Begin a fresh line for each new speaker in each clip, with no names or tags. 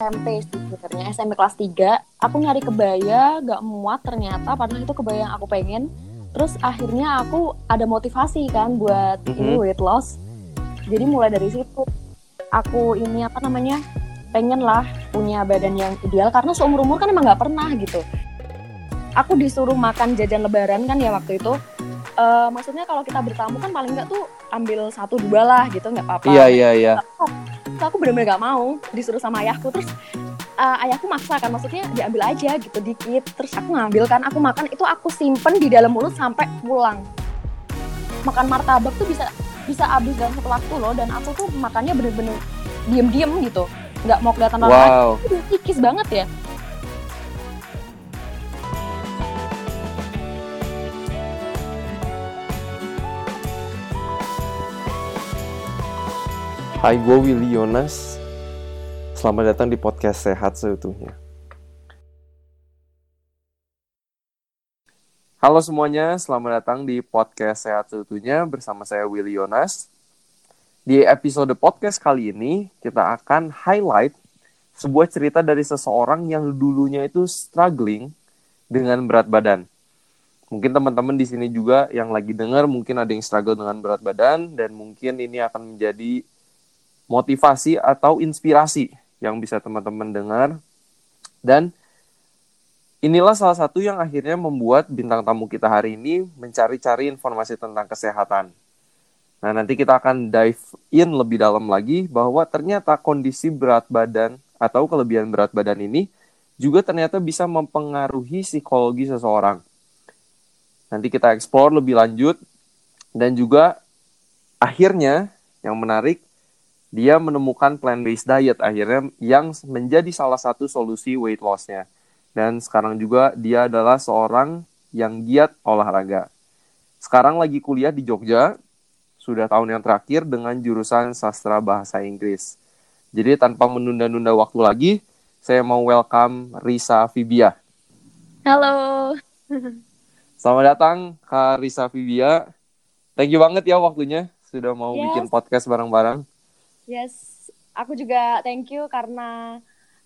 SMP sebenarnya SMP kelas 3 aku nyari kebaya gak muat ternyata padahal itu kebaya yang aku pengen. Terus akhirnya aku ada motivasi kan buat mm -hmm. ini weight loss. Jadi mulai dari situ aku ini apa namanya pengen lah punya badan yang ideal karena seumur umur kan emang nggak pernah gitu. Aku disuruh makan jajan lebaran kan ya waktu itu. Uh, maksudnya kalau kita bertamu kan paling nggak tuh ambil satu dua lah gitu nggak apa-apa.
Iya iya iya
aku, aku bener-bener gak mau disuruh sama ayahku. Terus uh, ayahku maksa kan maksudnya diambil aja gitu dikit. Terus aku ngambil kan aku makan itu aku simpen di dalam mulut sampai pulang. Makan martabak tuh bisa bisa habis dalam satu waktu loh dan aku tuh makannya bener-bener diem-diem gitu. Nggak mau kelihatan orang wow. lain itu tikis banget ya
Hai, gue Willy Yonas. Selamat datang di podcast Sehat Seutuhnya. Halo semuanya, selamat datang di podcast Sehat Seutuhnya bersama saya Willy Yonas. Di episode podcast kali ini, kita akan highlight sebuah cerita dari seseorang yang dulunya itu struggling dengan berat badan. Mungkin teman-teman di sini juga yang lagi dengar mungkin ada yang struggle dengan berat badan dan mungkin ini akan menjadi motivasi atau inspirasi yang bisa teman-teman dengar. Dan inilah salah satu yang akhirnya membuat bintang tamu kita hari ini mencari-cari informasi tentang kesehatan. Nah, nanti kita akan dive in lebih dalam lagi bahwa ternyata kondisi berat badan atau kelebihan berat badan ini juga ternyata bisa mempengaruhi psikologi seseorang. Nanti kita explore lebih lanjut dan juga akhirnya yang menarik dia menemukan plant-based diet akhirnya yang menjadi salah satu solusi weight loss-nya. Dan sekarang juga dia adalah seorang yang giat olahraga. Sekarang lagi kuliah di Jogja sudah tahun yang terakhir dengan jurusan sastra bahasa Inggris. Jadi tanpa menunda-nunda waktu lagi, saya mau welcome Risa Fibia.
Halo.
Selamat datang Kak Risa Fibia. Thank you banget ya waktunya sudah mau yes. bikin podcast bareng-bareng.
Yes, aku juga thank you karena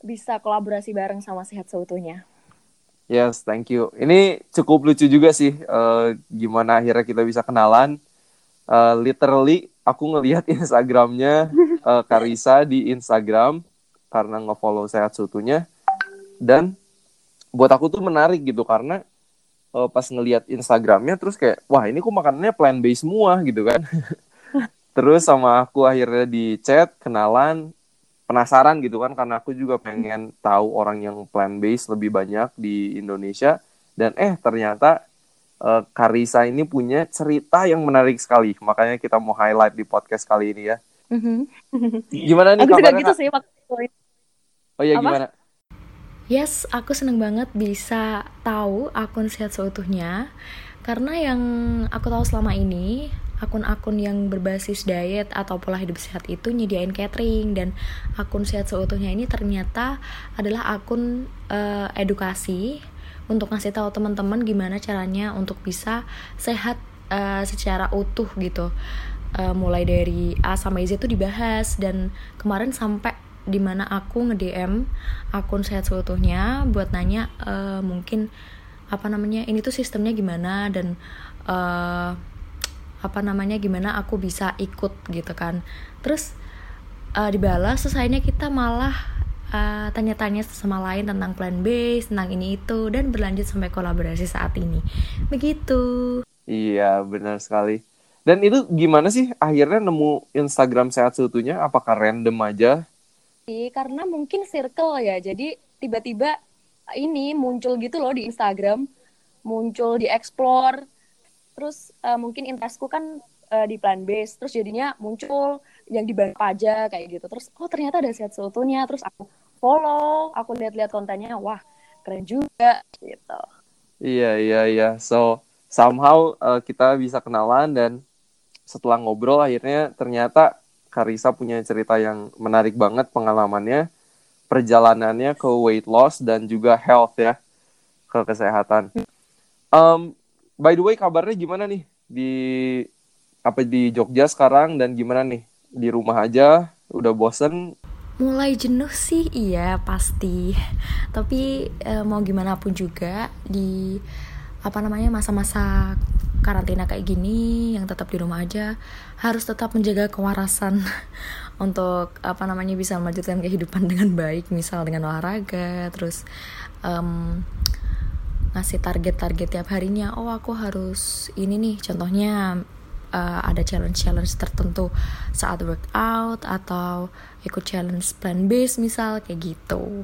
bisa kolaborasi bareng sama Sehat Seutuhnya.
Yes, thank you. Ini cukup lucu juga sih, uh, gimana akhirnya kita bisa kenalan uh, literally aku ngelihat Instagramnya uh, Karisa di Instagram karena ngefollow sehat sutunya dan buat aku tuh menarik gitu karena uh, pas ngelihat Instagramnya terus kayak wah ini kok makanannya plant based semua gitu kan terus sama aku akhirnya di chat kenalan penasaran gitu kan karena aku juga pengen tahu orang yang plant based lebih banyak di Indonesia dan eh ternyata uh, Karisa ini punya cerita yang menarik sekali. Makanya kita mau highlight di podcast kali ini ya. Mm-hmm. Gimana nih
aku juga gitu sih waktu itu.
Oh iya gimana?
Yes, aku seneng banget bisa tahu akun sehat seutuhnya karena yang aku tahu selama ini akun-akun yang berbasis diet atau pola hidup sehat itu nyediain catering. Dan akun sehat seutuhnya ini ternyata adalah akun uh, edukasi untuk ngasih tahu teman-teman gimana caranya untuk bisa sehat uh, secara utuh gitu. Uh, mulai dari A sampai Z itu dibahas. Dan kemarin sampai di mana aku nge DM akun sehat seutuhnya buat nanya uh, mungkin apa namanya ini tuh sistemnya gimana? Dan uh, apa namanya gimana aku bisa ikut gitu kan terus uh, dibalas selesainya kita malah uh, tanya-tanya sama lain tentang plan base, tentang ini itu dan berlanjut sampai kolaborasi saat ini. Begitu.
Iya, benar sekali. Dan itu gimana sih akhirnya nemu Instagram sehat seutuhnya? Apakah random aja?
Karena mungkin circle ya. Jadi tiba-tiba ini muncul gitu loh di Instagram, muncul di explore. Terus uh, mungkin interestku kan uh, di plan base, terus jadinya muncul yang di aja kayak gitu. Terus oh ternyata ada sehat seutuhnya. Terus aku follow aku lihat-lihat kontennya wah keren juga gitu
iya iya iya so somehow uh, kita bisa kenalan dan setelah ngobrol akhirnya ternyata Karisa punya cerita yang menarik banget pengalamannya perjalanannya ke weight loss dan juga health ya ke kesehatan um, by the way kabarnya gimana nih? Di apa di Jogja sekarang dan gimana nih? Di rumah aja udah bosen?
Mulai jenuh sih iya pasti. Tapi e, mau gimana pun juga di apa namanya masa-masa karantina kayak gini yang tetap di rumah aja harus tetap menjaga kewarasan untuk apa namanya bisa melanjutkan kehidupan dengan baik misal dengan olahraga terus um, ngasih target-target tiap harinya oh aku harus ini nih contohnya uh, ada challenge-challenge tertentu saat workout atau ikut challenge plan base misal kayak gitu.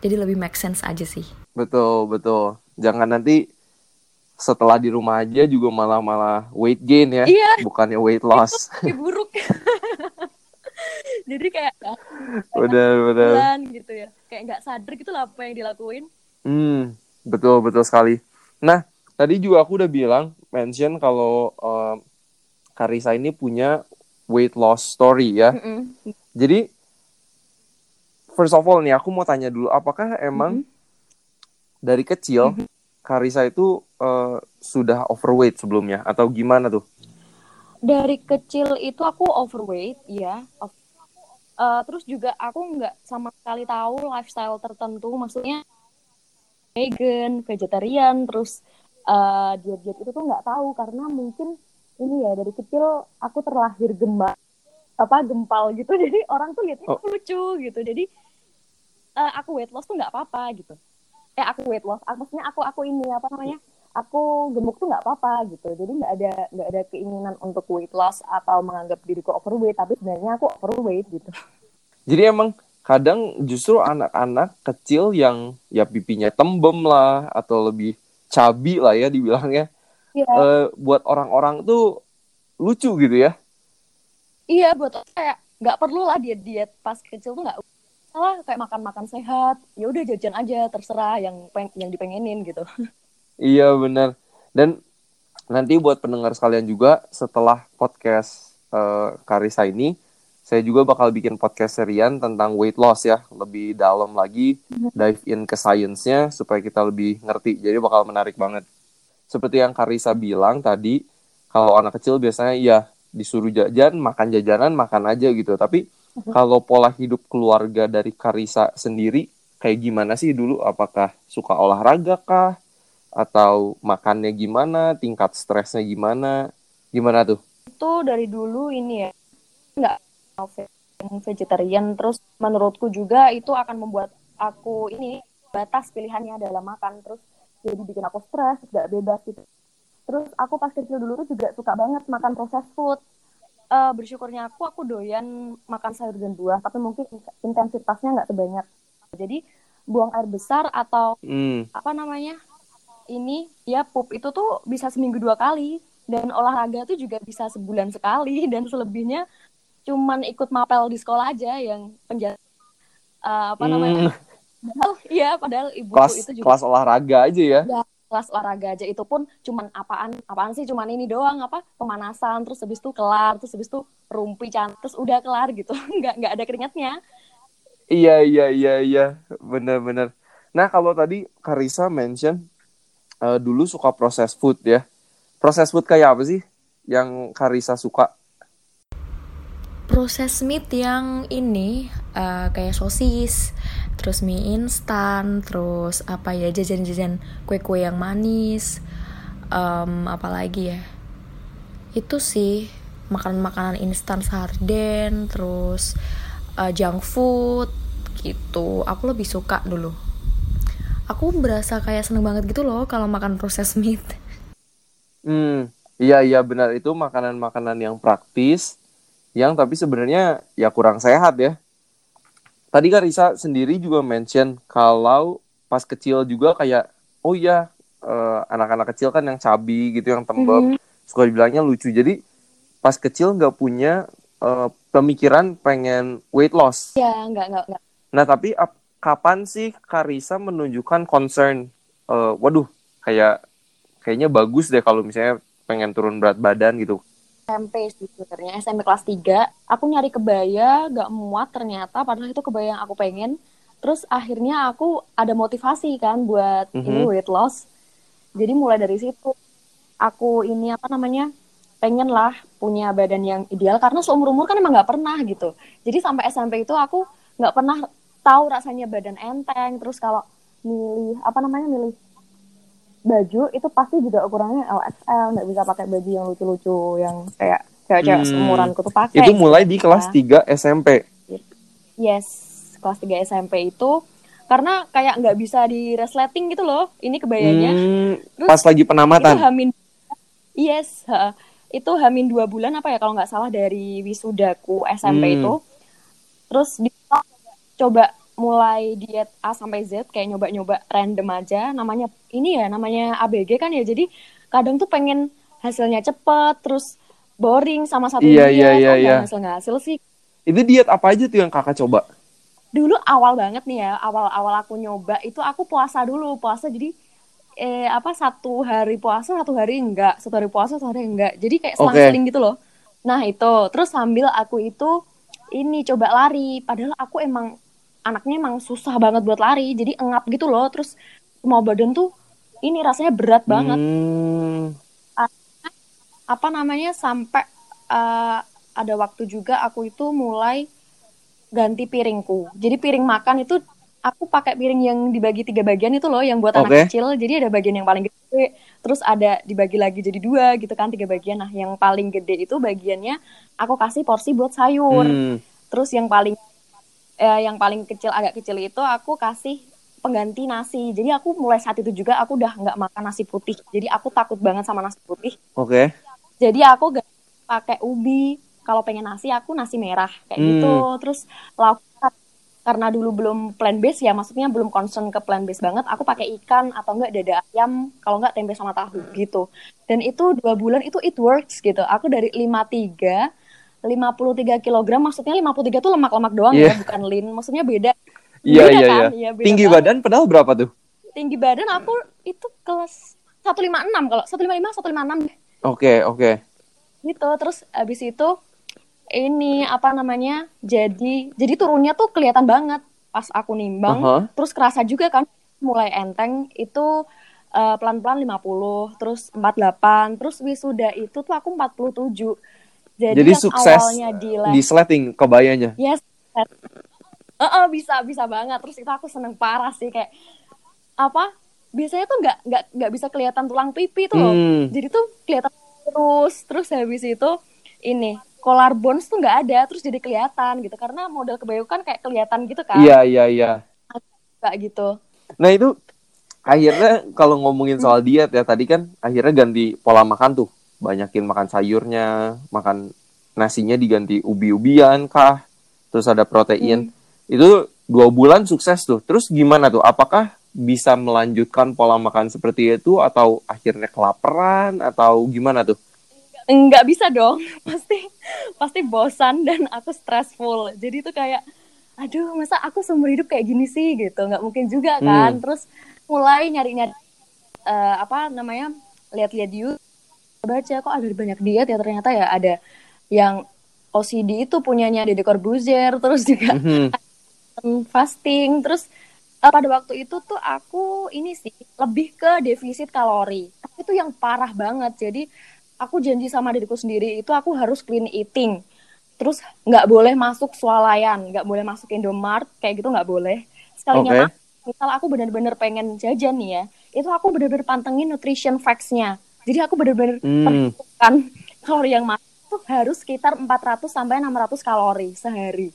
Jadi lebih make sense aja sih.
Betul, betul. Jangan nanti setelah di rumah aja juga malah malah weight gain ya,
iya.
bukannya weight loss.
Itu buruk. Jadi kayak
benar benar
gitu ya. Kayak nggak sadar gitu lah apa yang dilakuin.
Hmm, betul betul sekali. Nah, tadi juga aku udah bilang mention kalau uh, Karisa ini punya weight loss story ya. Mm -mm. Jadi first of all nih aku mau tanya dulu apakah emang mm -hmm. dari kecil mm -hmm. Karisa itu uh, sudah overweight sebelumnya atau gimana tuh?
Dari kecil itu aku overweight ya. Uh, terus juga aku nggak sama sekali tahu lifestyle tertentu, maksudnya vegan, vegetarian, terus uh, diet-diet itu tuh nggak tahu karena mungkin ini ya dari kecil aku terlahir gemba apa gempal gitu. Jadi orang tuh lihatnya oh. lucu gitu. Jadi uh, aku weight loss tuh nggak apa-apa gitu. Eh aku weight loss aku, maksudnya aku aku ini apa namanya aku gemuk tuh nggak apa-apa gitu. Jadi nggak ada nggak ada keinginan untuk weight loss atau menganggap diriku overweight tapi sebenarnya aku overweight gitu.
Jadi emang kadang justru anak-anak kecil yang ya pipinya tembem lah atau lebih cabi lah ya dibilangnya yeah. Iya. uh, buat orang-orang tuh lucu gitu ya
iya buat kayak nggak perlu lah diet diet pas kecil tuh nggak salah kayak makan makan sehat ya udah jajan aja terserah yang peng yang dipengenin gitu
iya benar dan nanti buat pendengar sekalian juga setelah podcast uh, Karisa ini saya juga bakal bikin podcast serian tentang weight loss ya lebih dalam lagi mhm. dive in ke sainsnya supaya kita lebih ngerti jadi bakal menarik banget seperti yang Karisa bilang tadi, kalau anak kecil biasanya ya disuruh jajan, makan jajanan, makan aja gitu. Tapi mhm. kalau pola hidup keluarga dari Karisa sendiri kayak gimana sih dulu? Apakah suka olahraga kah? Atau makannya gimana? Tingkat stresnya gimana? Gimana tuh?
Itu dari dulu ini ya, nggak vegetarian. Terus menurutku juga itu akan membuat aku ini batas pilihannya dalam makan. Terus jadi bikin aku stres gak bebas gitu terus aku pas kecil dulu tuh juga suka banget makan proses food uh, bersyukurnya aku aku doyan makan sayur dan buah tapi mungkin intensitasnya nggak sebanyak jadi buang air besar atau mm. apa namanya ini ya pup itu tuh bisa seminggu dua kali dan olahraga tuh juga bisa sebulan sekali dan selebihnya cuman ikut mapel di sekolah aja yang penjara uh, apa namanya? Mm Padahal iya, padahal ibu
kelas,
itu juga
kelas olahraga aja ya. ya.
kelas olahraga aja. Itu pun cuman apaan apaan sih? Cuman ini doang apa? Pemanasan terus habis itu kelar terus habis itu rumpi cantik terus udah kelar gitu. Nggak nggak ada keringatnya.
Iya iya iya iya. Bener-bener nah kalau tadi Karisa mention uh, dulu suka proses food ya. Proses food kayak apa sih yang Karisa suka
proses meat yang ini uh, kayak sosis terus mie instan terus apa ya jajan-jajan kue-kue yang manis um, apalagi ya. Itu sih makanan-makanan instan sarden terus uh, junk food gitu. Aku lebih suka dulu. Aku berasa kayak seneng banget gitu loh kalau makan proses meat
hmm iya iya benar. Itu makanan-makanan yang praktis yang tapi sebenarnya ya kurang sehat ya. Tadi kan Risa sendiri juga mention kalau pas kecil juga kayak oh iya uh, anak-anak kecil kan yang cabi gitu yang tembem. Mm -hmm. suka dibilangnya lucu. Jadi pas kecil nggak punya uh, pemikiran pengen weight loss.
Ya nggak nggak nggak.
Nah tapi ap, kapan sih Karisa menunjukkan concern uh, waduh kayak kayaknya bagus deh kalau misalnya pengen turun berat badan gitu
SMP sih sebenarnya SMP kelas 3 aku nyari kebaya gak muat ternyata padahal itu kebaya yang aku pengen. Terus akhirnya aku ada motivasi kan buat mm -hmm. ini weight loss. Jadi mulai dari situ aku ini apa namanya pengen lah punya badan yang ideal. Karena seumur umur kan emang nggak pernah gitu. Jadi sampai SMP itu aku nggak pernah tahu rasanya badan enteng. Terus kalau milih apa namanya milih baju itu pasti juga ukurannya LXL nggak bisa pakai baju yang lucu-lucu yang kayak cewek-cewek
Hmm.
seumuranku tuh pakai
Itu mulai di
gitu.
kelas 3 SMP.
yes kelas 3 SMP itu karena kayak nggak bisa di resleting gitu loh ini kebayanya
Hmm,
Terus
pas lagi
itu
penamatan.
hamin yes ha. itu hamin dua bulan apa ya kalau nggak salah dari wisudaku SMP
Hmm.
itu terus di coba mulai diet A sampai Z kayak nyoba-nyoba random aja namanya ini ya namanya ABG kan ya. Jadi kadang tuh pengen hasilnya cepet terus boring sama satu
Iya,
diet.
iya, iya, iya.
hasil nggak hasil sih?
Itu diet apa aja tuh yang kakak coba?
dulu awal banget nih ya awal awal aku nyoba itu aku puasa dulu puasa jadi eh apa satu hari puasa satu hari enggak satu hari puasa satu hari enggak. Jadi kayak selang-seling gitu loh. Nah itu. Terus sambil aku itu ini coba lari. Padahal aku emang anaknya emang susah banget buat lari jadi engap gitu loh terus semua badan tuh ini rasanya berat banget
Hmm,
apa namanya sampai eh, ada waktu juga aku itu mulai ganti piringku. Jadi piring makan itu aku pakai piring yang dibagi tiga bagian itu loh, yang buat
Oke.
anak kecil. Jadi ada bagian yang paling gede, terus ada dibagi lagi jadi dua gitu kan tiga bagian. Nah yang paling gede itu bagiannya aku kasih porsi buat sayur.
hmm.
Terus yang paling eh, yang paling kecil agak kecil itu aku kasih pengganti nasi. Jadi aku mulai saat itu juga aku udah nggak makan nasi putih. Jadi aku takut banget sama nasi putih.
Oke.
Jadi aku gak pakai ubi. Kalau pengen nasi aku nasi merah kayak
Hmm.
gitu. Terus lauk karena dulu belum plant based ya, maksudnya belum concern ke plant based banget. Aku pakai ikan atau enggak dada ayam, kalau enggak tempe sama tahu gitu. Dan itu dua bulan itu it works gitu. Aku dari 53 53 kilogram, maksudnya 53 tuh lemak-lemak doang
Iya.
ya, bukan lean. Maksudnya beda.
Iya,
Beda
iya,
kan?
iya.
Iya,
Tinggi
banget.
badan padahal berapa tuh?
Tinggi badan aku itu kelas 156 kalau 155 156 deh
Oke, oke.
gitu terus abis itu ini apa namanya jadi jadi turunnya tuh kelihatan banget pas aku nimbang
Aha.
terus kerasa juga kan mulai enteng itu eh, pelan-pelan 50 terus 48 terus wisuda itu tuh aku 47 jadi,
Jadi sukses
awalnya di
Di sleting kebayanya.
yes Eh, eh, bisa bisa banget. Terus itu aku seneng parah sih kayak apa biasanya tuh nggak nggak nggak bisa kelihatan tulang pipi tuh loh.
Hmm.
jadi tuh kelihatan terus. Terus habis itu ini collar bones tuh nggak ada terus jadi kelihatan gitu. Karena model kebaya kan kayak kelihatan gitu kan.
Iya, iya, iya.
kayak gitu.
Nah itu akhirnya kalau ngomongin soal diet ya tadi kan akhirnya ganti pola makan tuh banyakin makan sayurnya makan nasinya diganti ubi-ubian kah terus ada protein. Itu dua bulan sukses tuh. Terus gimana tuh? Apakah bisa melanjutkan pola makan seperti itu atau akhirnya kelaparan atau gimana tuh?
Nggak bisa dong. Pasti pasti bosan dan aku stressful. Jadi tuh kayak aduh masa aku seumur hidup kayak gini sih? Gitu. Nggak mungkin juga kan.
Hmm.
terus mulai nyari nyari eh, apa namanya lihat-lihat di YouTube baca kok ada banyak diet ya ternyata ya ada yang OCD itu punyanya Deddy Corbuzier terus juga
Mhm.
fasting terus eh, pada waktu itu tuh aku ini sih lebih ke defisit kalori. Tapi itu yang parah banget jadi aku janji sama diriku sendiri itu aku harus clean eating. Terus nggak boleh masuk swalayan nggak boleh masuk Indomart kayak gitu nggak boleh. Sekalinya makan, misal aku benar-benar pengen jajan nih ya itu aku benar-benar pantengin nutrition facts-nya jadi aku benar-benar
Hmm.
perhitungkan kalori yang masuk tuh harus sekitar 400 sampai 600 kalori sehari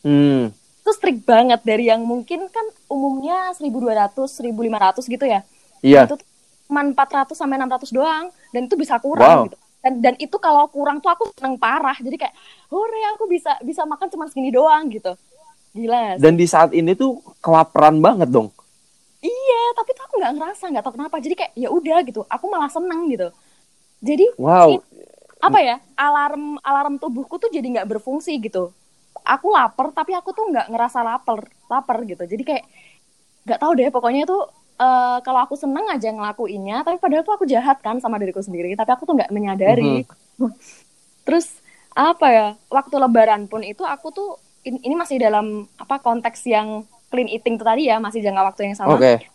Hmm.
itu strict banget dari yang mungkin kan umumnya 1200 1500 gitu ya
Iya.
itu tuh cuma 400 sampai 600 doang dan itu bisa
Wow.
kurang gitu dan dan itu kalau kurang tuh aku seneng parah jadi kayak hore aku bisa bisa makan cuma segini doang gitu gila
Dan di saat ini tuh kelaparan banget dong.
Iya tapi tuh aku nggak ngerasa nggak tahu kenapa. Jadi kayak ya udah gitu aku malah seneng gitu. Jadi
Wow.
apa ya alarm alarm tubuhku tuh jadi nggak berfungsi gitu. Aku lapar tapi aku tuh nggak ngerasa lapar lapar gitu. Jadi kayak nggak tahu deh pokoknya tuh eh, kalau aku seneng aja ngelakuinnya tapi padahal tuh aku jahat kan sama diriku sendiri tapi aku tuh nggak menyadari. Terus apa ya waktu lebaran pun itu aku tuh in- ini masih dalam apa konteks yang clean eating tuh tadi ya masih jangka waktu yang sama.
Oke.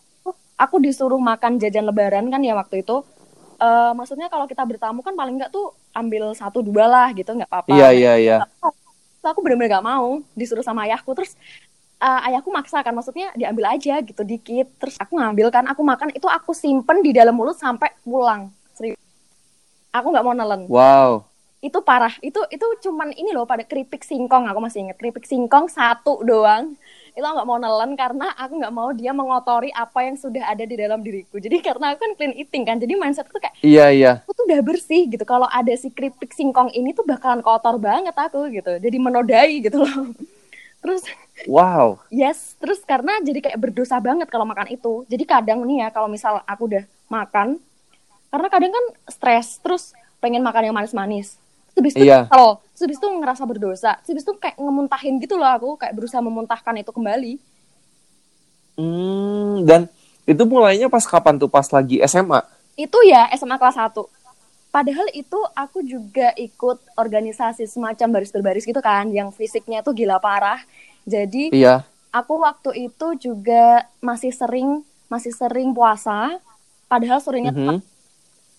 Aku disuruh makan jajan lebaran kan ya waktu itu Eh maksudnya kalau kita bertamu kan paling nggak tuh ambil satu dua lah gitu nggak apa-apa.
Iya, iya, iya.
Terus aku bener-bener gak mau disuruh sama ayahku terus uh, ayahku maksa kan maksudnya diambil aja gitu dikit. Terus aku ngambil kan aku makan itu aku simpen di dalam mulut sampai pulang. Serius. Aku nggak mau nelen.
Wow.
itu parah. Itu itu cuman ini loh pada keripik singkong aku masih inget keripik singkong satu doang itu aku nggak mau nelen karena aku nggak mau dia mengotori apa yang sudah ada di dalam diriku. Jadi karena aku kan clean eating kan jadi mindsetku tuh kayak
Iya, iya.
aku tuh udah bersih gitu. Kalau ada si keripik singkong ini tuh bakalan kotor banget aku gitu. Jadi menodai gitu loh. Terus
Wow.
yes terus karena jadi kayak berdosa banget kalau makan itu. Jadi kadang nih ya kalau misal aku udah makan karena kadang kan stres terus pengen makan yang manis-manis. Terus habis itu
Iya.
kalau terus habis itu ngerasa berdosa terus habis itu kayak ngemuntahin gitu loh aku kayak berusaha memuntahkan itu kembali
Hmm, dan itu mulainya pas kapan tuh? Pas lagi SMA?
itu ya SMA kelas 1 padahal itu aku juga ikut organisasi semacam baris berbaris gitu kan yang fisiknya tuh gila parah jadi
Iya.
aku waktu itu juga masih sering masih sering puasa padahal sorenya
Mhm.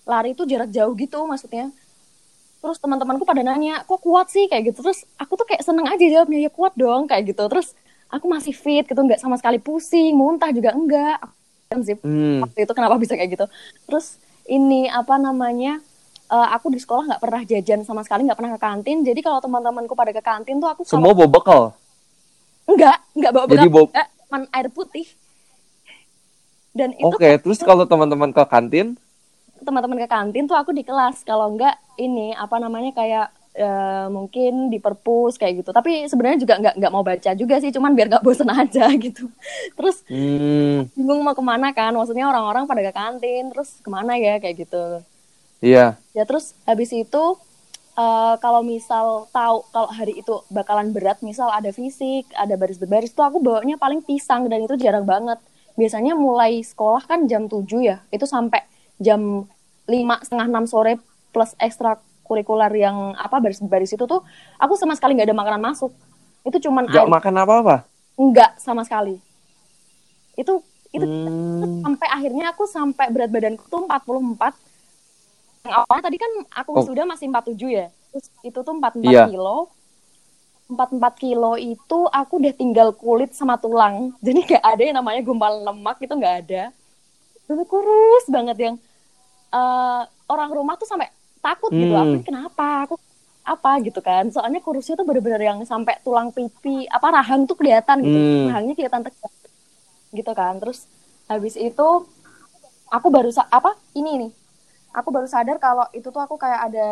lari itu jarak jauh gitu maksudnya terus teman-temanku pada nanya kok kuat sih? Kayak gitu. Terus aku tuh kayak seneng aja jawabnya ya kuat dong kayak gitu. Terus aku masih fit gitu nggak sama sekali pusing muntah juga enggak. Heran sih
Hmm.
waktu itu kenapa bisa kayak gitu. Terus ini apa namanya eh, aku di sekolah nggak pernah jajan sama sekali nggak pernah ke kantin. Jadi kalau teman-temanku pada ke kantin tuh aku
Semua bawa bekal.
enggak enggak bawa
Jadi
bekal.
bawa-
enggak, cuman air putih. Dan itu
Oke, terus kalau teman-teman ke kantin,
teman-teman ke kantin tuh aku di kelas. Kalau enggak ini apa namanya kayak eh, mungkin di perpus kayak gitu. Tapi sebenarnya juga nggak nggak mau baca juga sih cuman biar nggak bosen aja gitu. Terus
hmm,
bingung mau ke mana kan? Maksudnya orang-orang pada ke kantin terus ke mana ya kayak gitu.
Iya.
ya terus habis itu eh, kalau misal tahu kalau hari itu bakalan berat misal ada fisik ada baris berbaris tuh aku bawanya paling pisang dan itu jarang banget. Biasanya mulai sekolah kan jam 7 ya itu sampai jam lima setengah enam sore plus ekstra kurikuler yang apa baris berbaris itu tuh aku sama sekali nggak ada makanan masuk itu cuman
Gak
air
makan apa-apa.
enggak sama sekali itu itu
Hmm.
sampai akhirnya aku sampai berat badanku tuh 44 yang awalnya tadi kan aku
Oh.
sudah masih 47 ya terus itu tuh 44
Iya.
kilo 44 kilo itu aku udah tinggal kulit sama tulang jadi nggak ada yang namanya gumpalan lemak itu nggak ada Terus kurus banget yang eh, orang rumah tuh sampai takut gitu
Hmm.
aku ini kenapa? Aku apa? gitu kan. Soalnya kurusnya tuh bener-bener yang sampai tulang pipi apa rahang tuh kelihatan gitu.
Hmm.
rahangnya kelihatan tegak gitu kan. Terus habis itu aku baru apa ini nih. Aku baru sadar kalau itu tuh aku kayak ada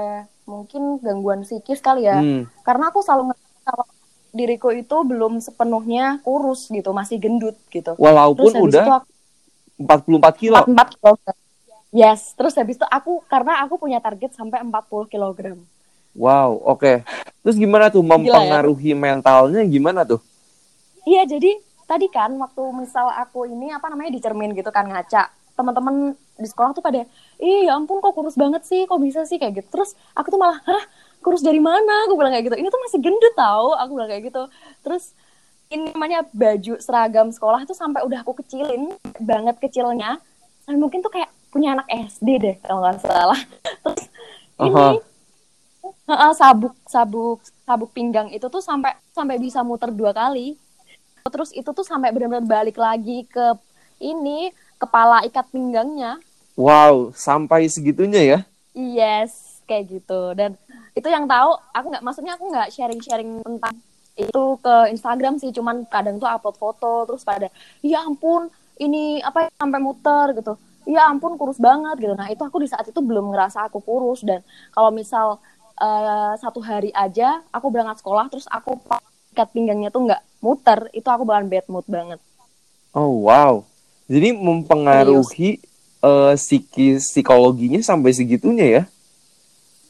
mungkin gangguan psikis kali ya.
Hmm.
karena aku selalu kalau diriku itu belum sepenuhnya kurus gitu masih gendut gitu.
Walaupun
terus
udah
aku
44 kilo.
44 kilogram yes terus habis itu aku karena aku punya target sampai 40 kilogram
Wow, oke. Terus gimana tuh
ya?
mempengaruhi mentalnya gimana tuh?
Iya, jadi tadi kan waktu misal aku ini apa namanya di cermin gitu kan ngaca. Teman-teman di sekolah tuh pada, "Ih, ya ampun kok kurus banget sih, kok bisa sih kayak gitu." Terus aku tuh malah, "Hah, kurus dari mana?" Aku bilang kayak gitu. Ini tuh masih gendut tau, aku bilang kayak gitu. Terus ini namanya baju seragam sekolah tuh sampai udah aku kecilin banget kecilnya. Dan mungkin tuh kayak punya anak SD deh kalau nggak salah. Terus ini
Aha.
Heeh, sabuk sabuk sabuk pinggang itu tuh sampai sampai bisa muter dua kali terus itu tuh sampai benar-benar balik lagi ke ini kepala ikat pinggangnya
Wow, sampai segitunya ya?
yes kayak gitu dan itu yang tahu aku nggak maksudnya aku nggak sharing-sharing tentang itu ke Instagram sih cuman kadang tuh upload foto terus pada ya ampun ini apa ya, sampai muter gitu ya ampun kurus banget gitu nah itu aku di saat itu belum ngerasa aku kurus dan kalau misal eh, satu hari aja aku berangkat sekolah terus aku ikat pinggangnya tuh nggak muter itu aku bakalan bad mood banget
Oh, wow. Jadi mempengaruhi eh, psikis psikologinya sampai segitunya ya?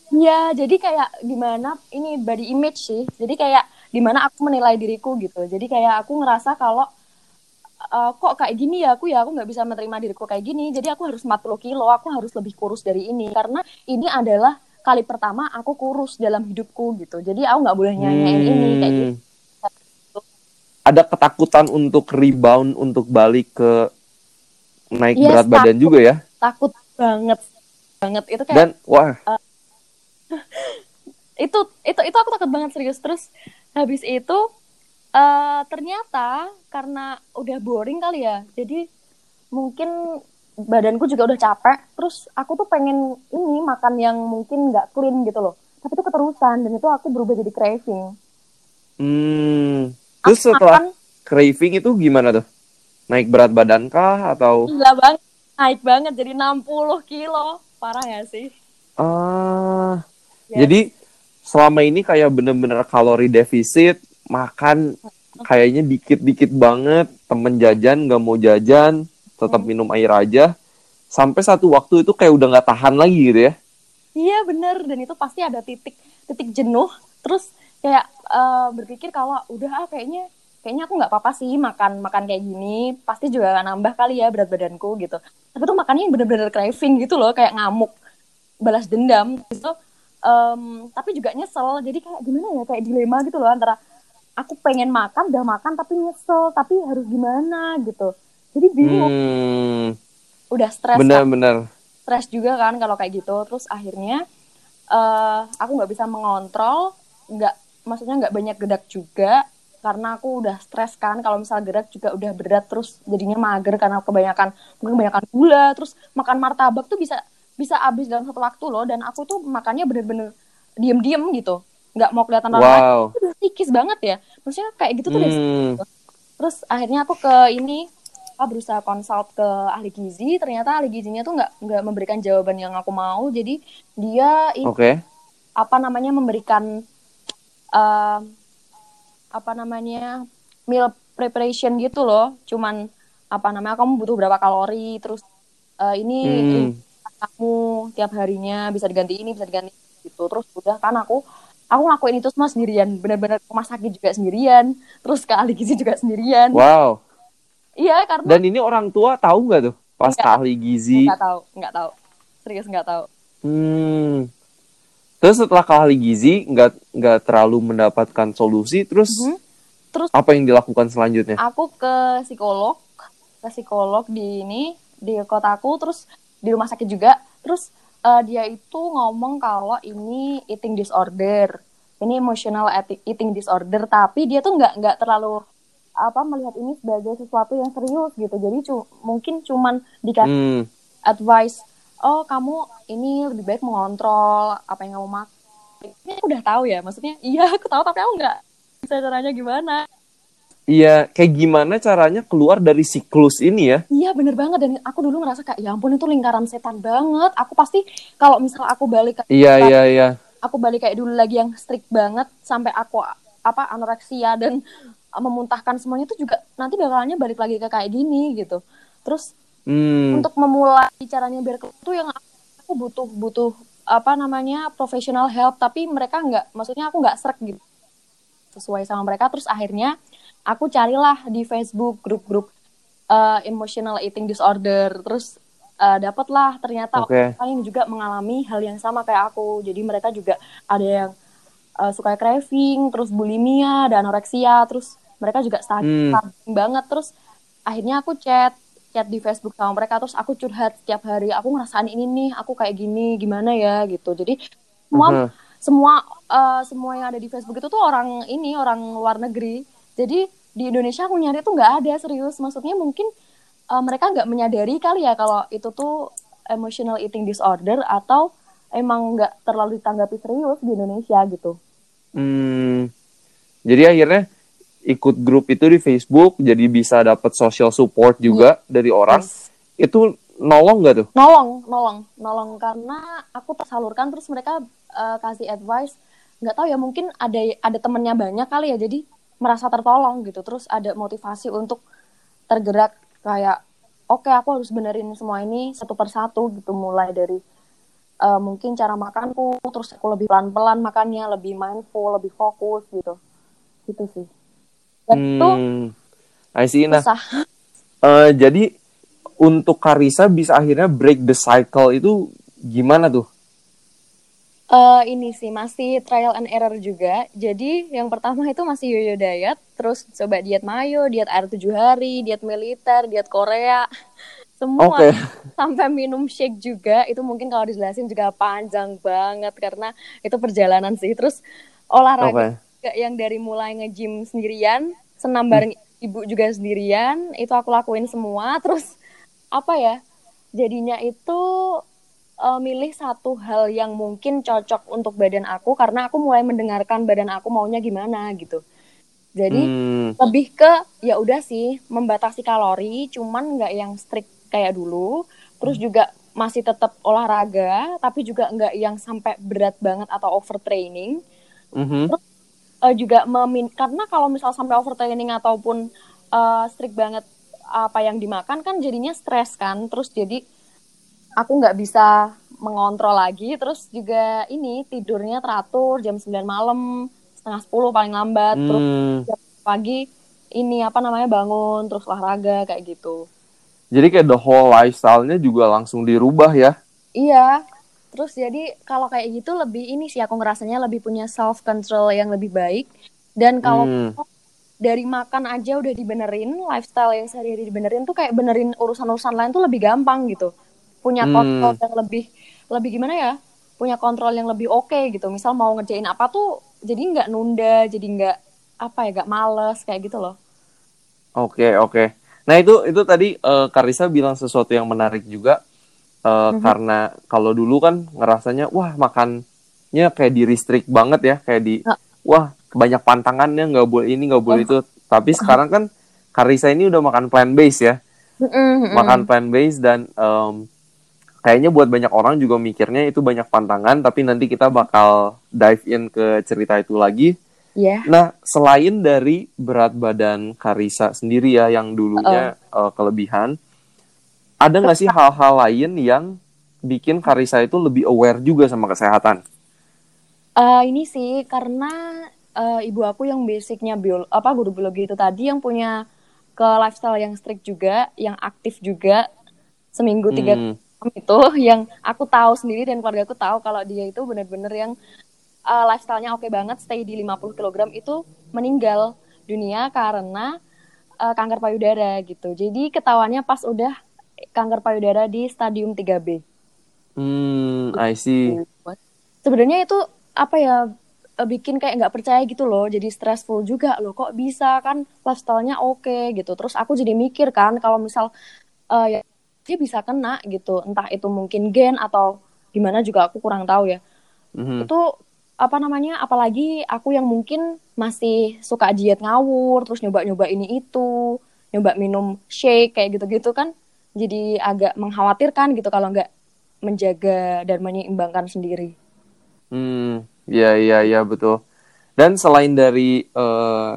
Ya, jadi kayak gimana ini body image sih. Jadi kayak gimana aku menilai diriku gitu. Jadi kayak aku ngerasa kalau eh, kok kayak gini ya aku ya aku nggak bisa menerima diriku kayak gini. Jadi aku harus 40 kilo, aku harus lebih kurus dari ini karena ini adalah kali pertama aku kurus dalam hidupku gitu. Jadi aku nggak boleh nyanyain ini kayak gitu.
Hmm. Ada ketakutan untuk rebound untuk balik ke naik
Yes,
berat badan
takut.
juga ya?
Takut banget banget itu kayak
Dan wah,
itu itu itu aku takut banget serius terus habis itu eh ternyata karena udah boring kali ya jadi mungkin badanku juga udah capek terus aku tuh pengen ini makan yang mungkin nggak clean gitu loh tapi itu keterusan dan itu aku berubah jadi craving
Hmm.
aku
Terus setelah
makan
craving itu gimana tuh? Naik berat badan kah atau
gila banget naik banget jadi 60 kilo parah ya sih
ah
Yes.
jadi selama ini kayak bener-bener kalori defisit, makan kayaknya dikit-dikit banget, temen jajan nggak mau jajan, tetap
Hmm.
minum air aja. Sampai satu waktu itu kayak udah nggak tahan lagi gitu ya.
Iya bener. Dan itu pasti ada titik titik jenuh. Terus kayak eh, berpikir kalau udah ah kayaknya kayaknya aku nggak apa-apa sih makan makan kayak gini. Pasti juga akan nambah kali ya berat badanku gitu. Tapi tuh makannya yang bener-bener craving gitu loh kayak ngamuk balas dendam gitu. Em, tapi juga nyesel. Jadi kayak gimana ya kayak dilema gitu loh antara aku pengen makan udah makan tapi nyesel tapi harus gimana gitu. Jadi bingung.
Hmm,
udah stres kan
bener-bener.
stres juga kan kalau kayak gitu. Terus akhirnya eh aku nggak bisa mengontrol nggak maksudnya nggak banyak gerak juga karena aku udah stres kan. Kalau misal gerak juga udah berat terus jadinya mager karena kebanyakan mungkin kebanyakan gula terus makan martabak tuh bisa bisa habis dalam satu waktu loh. Dan aku tuh makannya bener-bener diem-diem gitu nggak mau kelihatan orang lain
Wow.
itu udah banget ya maksudnya kayak gitu tuh
Hmm,
Terus akhirnya aku ke ini apa berusaha consult ke ahli gizi, ternyata ahli gizinya tuh nggak nggak memberikan jawaban yang aku mau. Jadi dia ini
oke.
apa namanya memberikan eh, apa namanya meal preparation gitu loh. Cuman apa namanya kamu butuh berapa kalori, terus eh, ini
Hmm,
kamu tiap harinya bisa diganti ini, bisa diganti gitu. Terus udah kan aku aku ngelakuin itu semua sendirian, bener-bener ke rumah sakit juga sendirian, terus ke ahli gizi juga sendirian.
wow.
Iya, karena
Dan ini orang tua tahu nggak tuh pas
Nggak.
ke ahli gizi?
nggak tahu, nggak tahu. Serius nggak tahu.
Hmm. Terus setelah ke ahli gizi nggak nggak terlalu mendapatkan solusi, terus
Mhm. Terus
apa yang dilakukan selanjutnya?
aku ke psikolog, ke psikolog di ini di kotaku, terus di rumah sakit juga. Terus eh, dia itu ngomong kalau ini eating disorder, ini emotional ati- eating disorder, tapi dia tuh nggak nggak terlalu apa melihat ini sebagai sesuatu yang serius gitu. Jadi cu- mungkin cuman dikasih
Hmm.
advice oh kamu ini lebih baik mengontrol apa yang kamu makan ini aku udah tahu ya maksudnya iya aku tahu tapi aku nggak bisa caranya gimana
Iya, kayak gimana caranya keluar dari siklus ini ya?
iya bener banget dan aku dulu ngerasa kayak ya ampun itu lingkaran setan banget aku pasti kalau misal aku balik
Iya, iya, iya.
aku balik kayak dulu lagi yang strict banget sampai aku apa anoreksia dan memuntahkan semuanya itu juga nanti bakalannya balik lagi ke kayak gini gitu terus
Hmm.
untuk memulai caranya biar keluar tuh yang aku butuh butuh apa namanya professional help tapi mereka nggak maksudnya aku nggak serak gitu sesuai sama mereka terus akhirnya aku carilah di Facebook grup-grup uh, emotional eating disorder. Terus uh, dapatlah. Ternyata
Oke.
orang yang juga mengalami hal yang sama kayak aku. Jadi mereka juga ada yang uh, suka craving terus bulimia dan anoreksia. Terus mereka juga
Hmm.
struggling banget. Terus akhirnya aku chat chat di Facebook sama mereka. Terus aku curhat setiap hari. Aku ngerasain ini nih aku kayak gini gimana ya gitu. Jadi semua
Aha.
semua eh, semua yang ada di Facebook itu tuh orang ini orang luar negeri jadi di Indonesia aku nyari tuh nggak ada serius maksudnya mungkin eh, mereka nggak menyadari kali ya kalau itu tuh emotional eating disorder atau emang nggak terlalu ditanggapi serius di Indonesia gitu
Hmm. Jadi akhirnya ikut grup itu di Facebook, jadi bisa dapat social support juga dari orang.
Yes.
Itu nolong nggak tuh?
nolong nolong nolong karena aku tersalurkan terus mereka eh, kasih advice nggak tahu ya mungkin ada ada temennya banyak kali ya jadi merasa tertolong gitu terus ada motivasi untuk tergerak kayak oke aku harus benerin semua ini satu persatu gitu mulai dari eh, mungkin cara makanku terus aku lebih pelan pelan makannya lebih mindful lebih fokus gitu gitu sih dan itu
Hmm. I see. Nah,
susah
eh, jadi untuk Karisa bisa akhirnya break the cycle itu gimana tuh?
Eh ini sih masih trial and error juga. Jadi yang pertama itu masih yoyo diet, terus coba diet mayo, diet air tujuh hari, diet militer, diet Korea, semua
Oke.
sampai minum shake juga. Itu mungkin kalau dijelasin juga panjang banget karena itu perjalanan sih. Terus olahraga Gak yang dari mulai nge-gym sendirian, senam bareng ibu juga sendirian, itu aku lakuin semua. Terus apa ya? Jadinya itu uh, milih satu hal yang mungkin cocok untuk badan aku karena aku mulai mendengarkan badan aku maunya gimana gitu. Jadi
Hmm.
lebih ke ya udah sih membatasi kalori, cuman nggak yang strict kayak dulu. Terus juga masih tetap olahraga, tapi juga nggak yang sampai berat banget atau overtraining.
Mhm.
Eh, juga memin karena kalau misal sampai overtraining ataupun eh, strict banget apa yang dimakan kan jadinya stres kan. Terus jadi aku nggak bisa mengontrol lagi. Terus juga ini tidurnya teratur jam 9 malam, setengah 10 paling lambat. Terus
Hmm.
jam pagi ini apa namanya bangun terus olahraga kayak gitu.
Jadi kayak the whole lifestyle-nya juga langsung dirubah ya.
Iya. Terus jadi kalau kayak gitu lebih ini sih aku ngerasanya lebih punya self control yang lebih baik. Dan kalau
Hmm.
dari makan aja udah dibenerin, lifestyle yang sehari-hari dibenerin tuh kayak benerin urusan-urusan lain tuh lebih gampang gitu. Punya
Hmm.
kontrol yang lebih lebih gimana ya? Punya kontrol yang lebih oke gitu. Misal mau ngerjain apa tuh jadi nggak nunda, jadi nggak apa ya, nggak males kayak gitu loh.
Oke, oke. Nah, itu itu tadi eh, Karisa bilang sesuatu yang menarik juga Eh,
Mhm.
karena kalau dulu kan ngerasanya wah makannya kayak di restrict banget ya, kayak di
Ah.
wah banyak pantangannya nggak boleh ini nggak boleh
Oh.
itu. Tapi sekarang kan Karisa ini udah makan plant based ya,
Mm-mm,
makan plant based dan em, kayaknya buat banyak orang juga mikirnya itu banyak pantangan, tapi nanti kita bakal dive in ke cerita itu lagi.
Iya.
Nah, selain dari berat badan Karisa sendiri ya, yang dulunya eh, kelebihan, ada nggak sih hal-hal lain yang bikin Karisa itu lebih aware juga sama kesehatan?
Eh, ini sih karena eh, ibu aku yang basicnya bio apa guru biologi itu tadi yang punya ke lifestyle yang strict juga, yang aktif juga seminggu tiga
Hmm,
itu yang aku tahu sendiri dan keluarga aku tahu kalau dia itu benar-benar yang eh, lifestyle-nya oke banget, stay di 50 kg itu meninggal dunia karena eh, kanker payudara gitu. Jadi ketahuannya pas udah kanker payudara di stadium 3B.
hmm, I see.
sebenarnya itu apa ya eh, bikin kayak nggak percaya gitu loh jadi stressful juga loh kok bisa kan lifestyle-nya oke gitu terus aku jadi mikir kan kalau misal eh, ya dia bisa kena gitu entah itu mungkin gen atau gimana juga aku kurang tahu ya
Mhm.
itu apa namanya apalagi aku yang mungkin masih suka diet ngawur terus nyoba-nyoba ini itu nyoba minum shake kayak gitu-gitu kan jadi agak mengkhawatirkan gitu kalau nggak menjaga dan menyeimbangkan sendiri
Hmm, iya iya iya betul. Dan selain dari eh,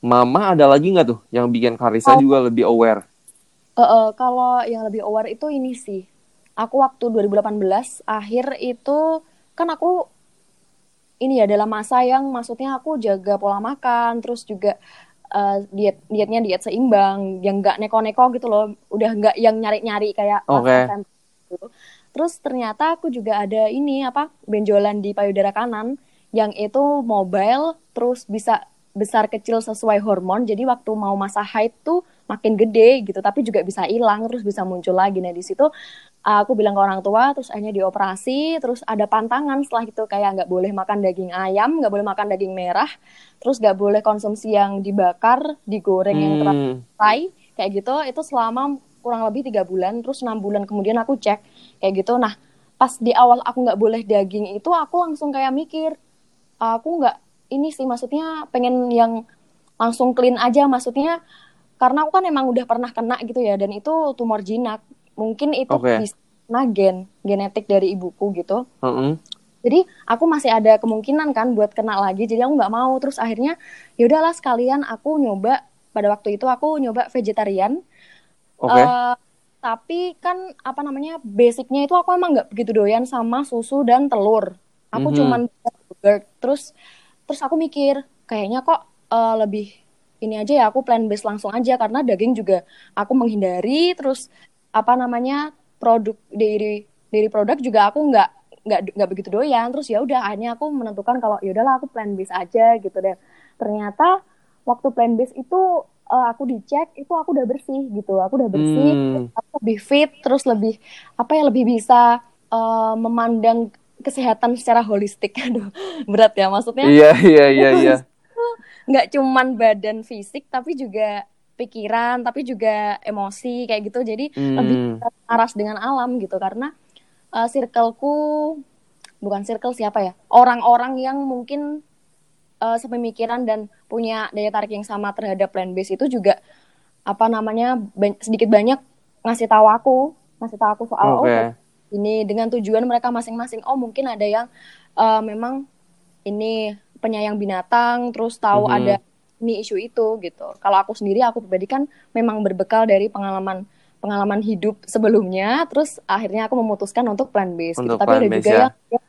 Mama ada lagi nggak tuh yang bikin Karisa
Oh.
juga lebih aware?
Eh, eh, kalau yang lebih aware itu ini sih. Aku waktu 2018 akhir itu kan aku ini ya dalam masa yang maksudnya aku jaga pola makan, terus juga eh, diet dietnya diet seimbang, yang nggak neko-neko gitu loh, udah nggak yang nyari-nyari kayak. SMP gitu. Terus ternyata aku juga ada ini apa benjolan di payudara kanan yang itu mobile, terus bisa besar kecil sesuai hormon. Jadi waktu mau masa haid tuh makin gede gitu, tapi juga bisa hilang terus bisa muncul lagi. Nah di situ aku bilang ke orang tua, terus akhirnya dioperasi, terus ada pantangan setelah itu kayak nggak boleh makan daging ayam, nggak boleh makan daging merah, terus nggak boleh konsumsi yang dibakar, digoreng yang
Hmm,
teratai kayak gitu. Itu selama kurang lebih tiga bulan, terus enam bulan kemudian aku cek kayak gitu. Nah pas di awal aku nggak boleh daging itu, aku langsung kayak mikir, aku nggak ini sih maksudnya pengen yang langsung clean aja maksudnya karena aku kan emang udah pernah kena gitu ya dan itu tumor jinak mungkin itu
Oke.
bisa gen genetik dari ibuku gitu
mm-mm.
jadi aku masih ada kemungkinan kan buat kena lagi jadi aku nggak mau terus akhirnya ya udahlah sekalian aku nyoba pada waktu itu aku nyoba vegetarian
Oke.
Eh, tapi kan apa namanya basicnya itu aku emang nggak begitu doyan sama susu dan telur. Aku
Mhm.
cuman yogurt. Terus terus aku mikir kayaknya kok eh, lebih ini aja ya aku plant based langsung aja karena daging juga aku menghindari. Terus apa namanya produk dairy dairy produk juga aku nggak nggak nggak begitu doyan. Terus ya udah akhirnya aku menentukan kalau ya udahlah aku plant based aja gitu deh. Ternyata waktu plant based itu eh, aku dicek itu aku udah bersih gitu aku udah bersih
Hmm,
aku lebih fit terus lebih apa ya lebih bisa eh, memandang kesehatan secara holistik aduh berat ya maksudnya
Iya iya iya iya.
nggak cuman badan fisik tapi juga pikiran tapi juga emosi kayak gitu jadi
Hmm.
lebih aras dengan alam gitu karena uh, circleku bukan circle siapa ya orang-orang yang mungkin uh, sepemikiran dan punya daya tarik yang sama terhadap plan base itu juga apa namanya ban- sedikit banyak ngasih tahu aku ngasih tahu aku soal
Oke.
oh ini dengan tujuan mereka masing-masing oh mungkin ada yang uh, memang ini penyayang binatang terus tahu
Mhm.
ada ini isu itu gitu kalau aku sendiri aku pribadi kan memang berbekal dari pengalaman pengalaman hidup sebelumnya terus akhirnya aku memutuskan untuk plant based gitu tapi ada juga
ya.
yang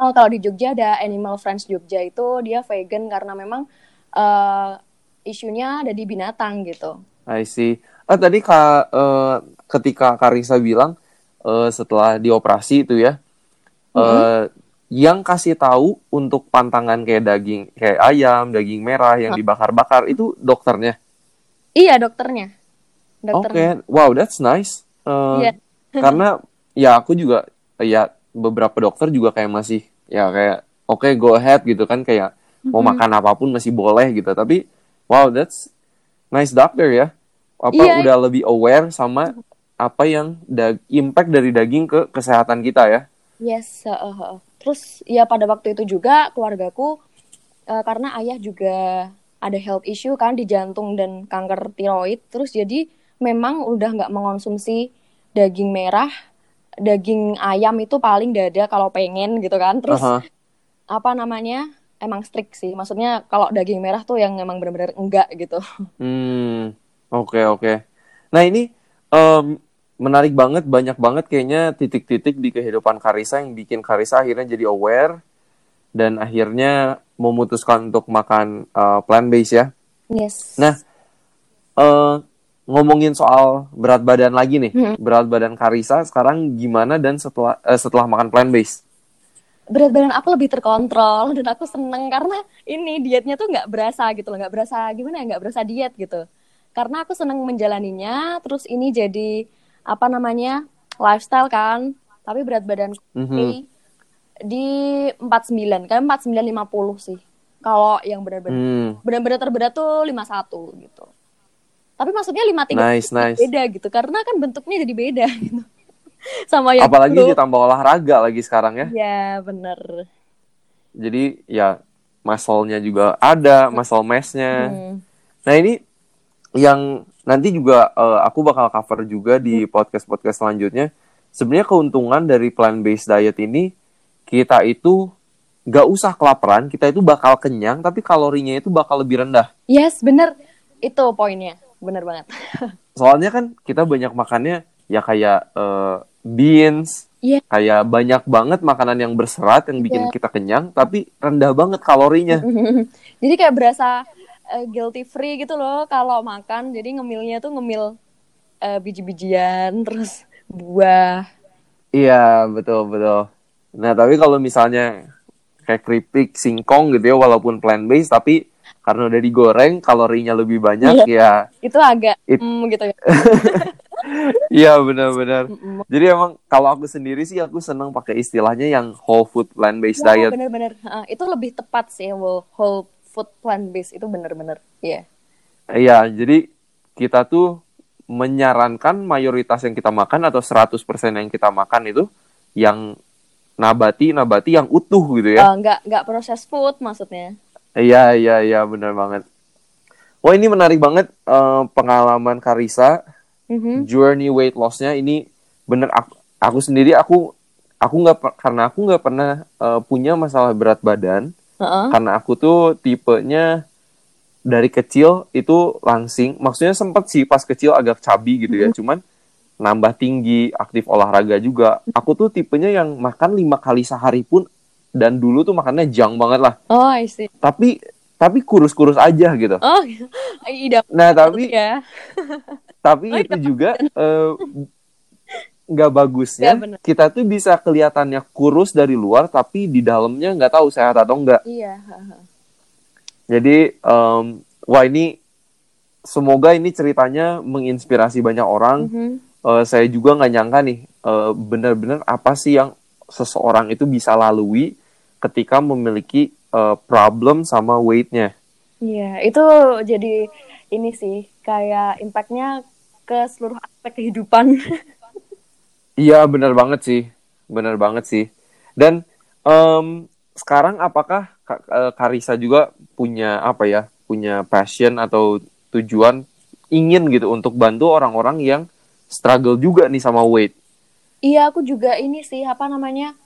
oh, kalau di Jogja ada Animal Friends Jogja itu dia vegan karena memang uh, isunya ada di binatang gitu
I see. Ah tadi Kak eh, ketika Karisa bilang eh, setelah dioperasi itu ya eh yang kasih tahu untuk pantangan kayak daging kayak ayam, daging merah yang
Hah?
dibakar-bakar itu dokternya.
iya dokternya
Oke,
dokternya
wow, that's nice. Eh,
Iya.
karena ya aku juga ya beberapa dokter juga kayak masih ya kayak oke go ahead gitu kan kayak mau
Mhm.
makan apa pun masih boleh gitu. Tapi wow, that's nice doctor ya. Apa
Iya.
udah lebih aware sama apa yang da- impact dari daging ke kesehatan kita ya.
Yes, heeh, heeh. terus ya pada waktu itu juga keluargaku eh, karena ayah juga ada health issue kan di jantung dan kanker tiroid, terus jadi memang udah nggak mengonsumsi daging merah, daging ayam itu paling dada kalau pengen gitu kan, terus
Aha.
apa namanya emang strict sih, maksudnya kalau daging merah tuh yang emang benar-benar enggak gitu.
Hmm, oke oke. Nah ini em, menarik banget, banyak banget kayaknya titik-titik di kehidupan Karisa yang bikin Karisa akhirnya jadi aware dan akhirnya memutuskan untuk makan plant based ya.
Yes.
Nah, eh, ngomongin soal berat badan lagi nih,
Hmm.
berat badan Karisa sekarang gimana dan setelah eh, setelah makan plant based?
berat badan aku lebih terkontrol dan aku seneng karena ini dietnya tuh nggak berasa gitu loh nggak berasa gimana ya nggak berasa diet gitu karena aku seneng menjalaninya terus ini jadi apa namanya lifestyle kan tapi berat badan
Mhm.
di 49 kan 49 50 sih kalau yang benar-benar
Hmm,
benar-benar terberat tuh 51 gitu tapi maksudnya 53
nice nice.
beda gitu karena kan bentuknya jadi beda gitu sama yang
Apalagi
dulu.
ditambah olahraga lagi sekarang ya.
ya bener
Jadi ya muscle-nya juga ada, muscle mass-nya.
Hmm.
Nah ini yang nanti juga eh, aku bakal cover juga di podcast-podcast selanjutnya. Sebenarnya keuntungan dari plant-based diet ini kita itu nggak usah kelaparan, kita itu bakal kenyang, tapi kalorinya itu bakal lebih rendah.
Yes, bener. Itu poinnya. Bener banget.
Soalnya kan kita banyak makannya ya kayak eh, beans,
Iya.
kayak banyak banget makanan yang berserat yang bikin
Iya.
kita kenyang, tapi rendah banget kalorinya.
Jadi kayak berasa eh, guilty free gitu loh kalau makan. Jadi ngemilnya tuh ngemil eh, biji-bijian, terus buah.
Iya, betul betul. Nah, tapi kalau misalnya kayak keripik, singkong gitu ya, walaupun plant based, tapi karena udah digoreng, kalorinya lebih banyak, ya,
Itu agak
It-
mm, gitu ya.
iya benar-benar. Jadi emang kalau aku sendiri sih aku seneng pakai istilahnya yang whole food plant based
Ya,
diet.
bener-bener. Ah, itu lebih tepat sih whole food plant based itu bener-bener. Iya.
Iya, jadi kita tuh menyarankan mayoritas yang kita makan atau 100% yang kita makan itu yang nabati nabati yang utuh gitu ya.
Eh, nggak nggak proses food maksudnya.
Iya, iya, iya, benar banget. Wah, ini menarik banget eh, pengalaman Karisa,
Mhm.
journey weight loss-nya ini bener aku, aku sendiri aku aku nggak karena aku nggak pernah eh, punya masalah berat badan
Heeh.
karena aku tuh tipenya dari kecil itu langsing. Maksudnya sempat sih pas kecil agak cabi gitu ya, cuman nambah tinggi, aktif olahraga juga. Aku tuh tipenya yang makan lima kali sehari pun dan dulu tuh makannya jang banget lah.
Oh, I see.
Tapi tapi kurus-kurus aja gitu.
Oh, ide
Nah, tapi
ya.
tapi
Oh,
itu juga eh, nggak
Ya,
bagusnya
bener.
kita tuh bisa kelihatannya kurus dari luar tapi di dalamnya nggak tahu sehat atau enggak.
Iya.
Jadi em, wah ini semoga ini ceritanya menginspirasi banyak orang.
Mhm.
Eh, saya juga nggak nyangka nih eh, benar-benar apa sih yang seseorang itu bisa lalui ketika memiliki eh, problem sama weightnya.
Iya, itu jadi ini sih kayak impactnya ke seluruh aspek kehidupan.
Iya, benar banget sih. Benar banget sih. Dan em, sekarang apakah eh, Karisa juga punya apa ya? Punya passion atau tujuan ingin gitu untuk bantu orang-orang yang struggle juga nih sama weight.
Iya, aku juga ini sih apa namanya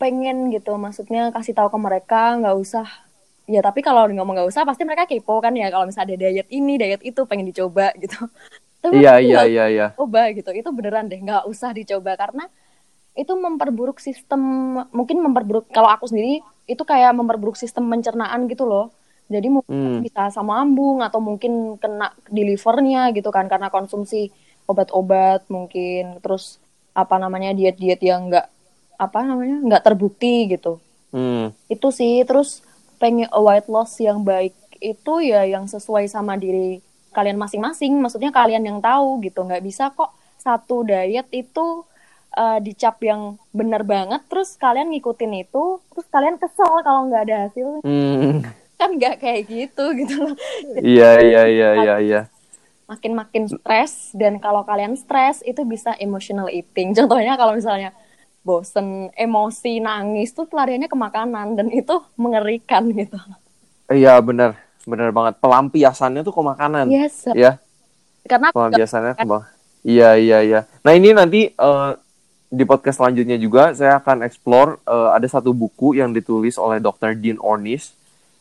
pengen gitu, maksudnya kasih tahu ke mereka nggak usah. Ya tapi kalau ngomong nggak usah, pasti mereka kepo kan ya kalau misalnya ada diet ini, diet itu pengen dicoba gitu. Tapi
Iya, iya,
nggak
iya, iya.
coba gitu, itu beneran deh nggak usah dicoba karena itu memperburuk sistem, mungkin memperburuk kalau aku sendiri itu kayak memperburuk sistem pencernaan gitu loh. Jadi mungkin
Hmm.
bisa asam lambung atau mungkin kena di livernya gitu kan karena konsumsi obat-obat mungkin terus apa namanya diet-diet yang enggak apa namanya nggak terbukti gitu
Hmm.
itu sih terus pengen weight loss yang baik itu ya yang sesuai sama diri kalian masing-masing maksudnya kalian yang tahu gitu nggak bisa kok satu diet itu eh, dicap yang bener banget terus kalian ngikutin itu terus kalian kesel kalau nggak ada hasil
Hmm.
kan nggak kayak gitu gitu loh
Iya, iya, iya, iya, iya.
makin-makin stres dan kalau kalian stres itu bisa emotional eating contohnya kalau misalnya bosen emosi nangis tuh pelariannya ke makanan dan itu mengerikan gitu
Iya, benar. Benar banget. Pelampiasannya tuh ke makanan.
yes
Ya,
karena
pelampiasannya ke bang. Iya, iya, iya. Nah, ini nanti eh, di podcast selanjutnya juga saya akan explore eh, ada satu buku yang ditulis oleh Dr. Dean Ornish.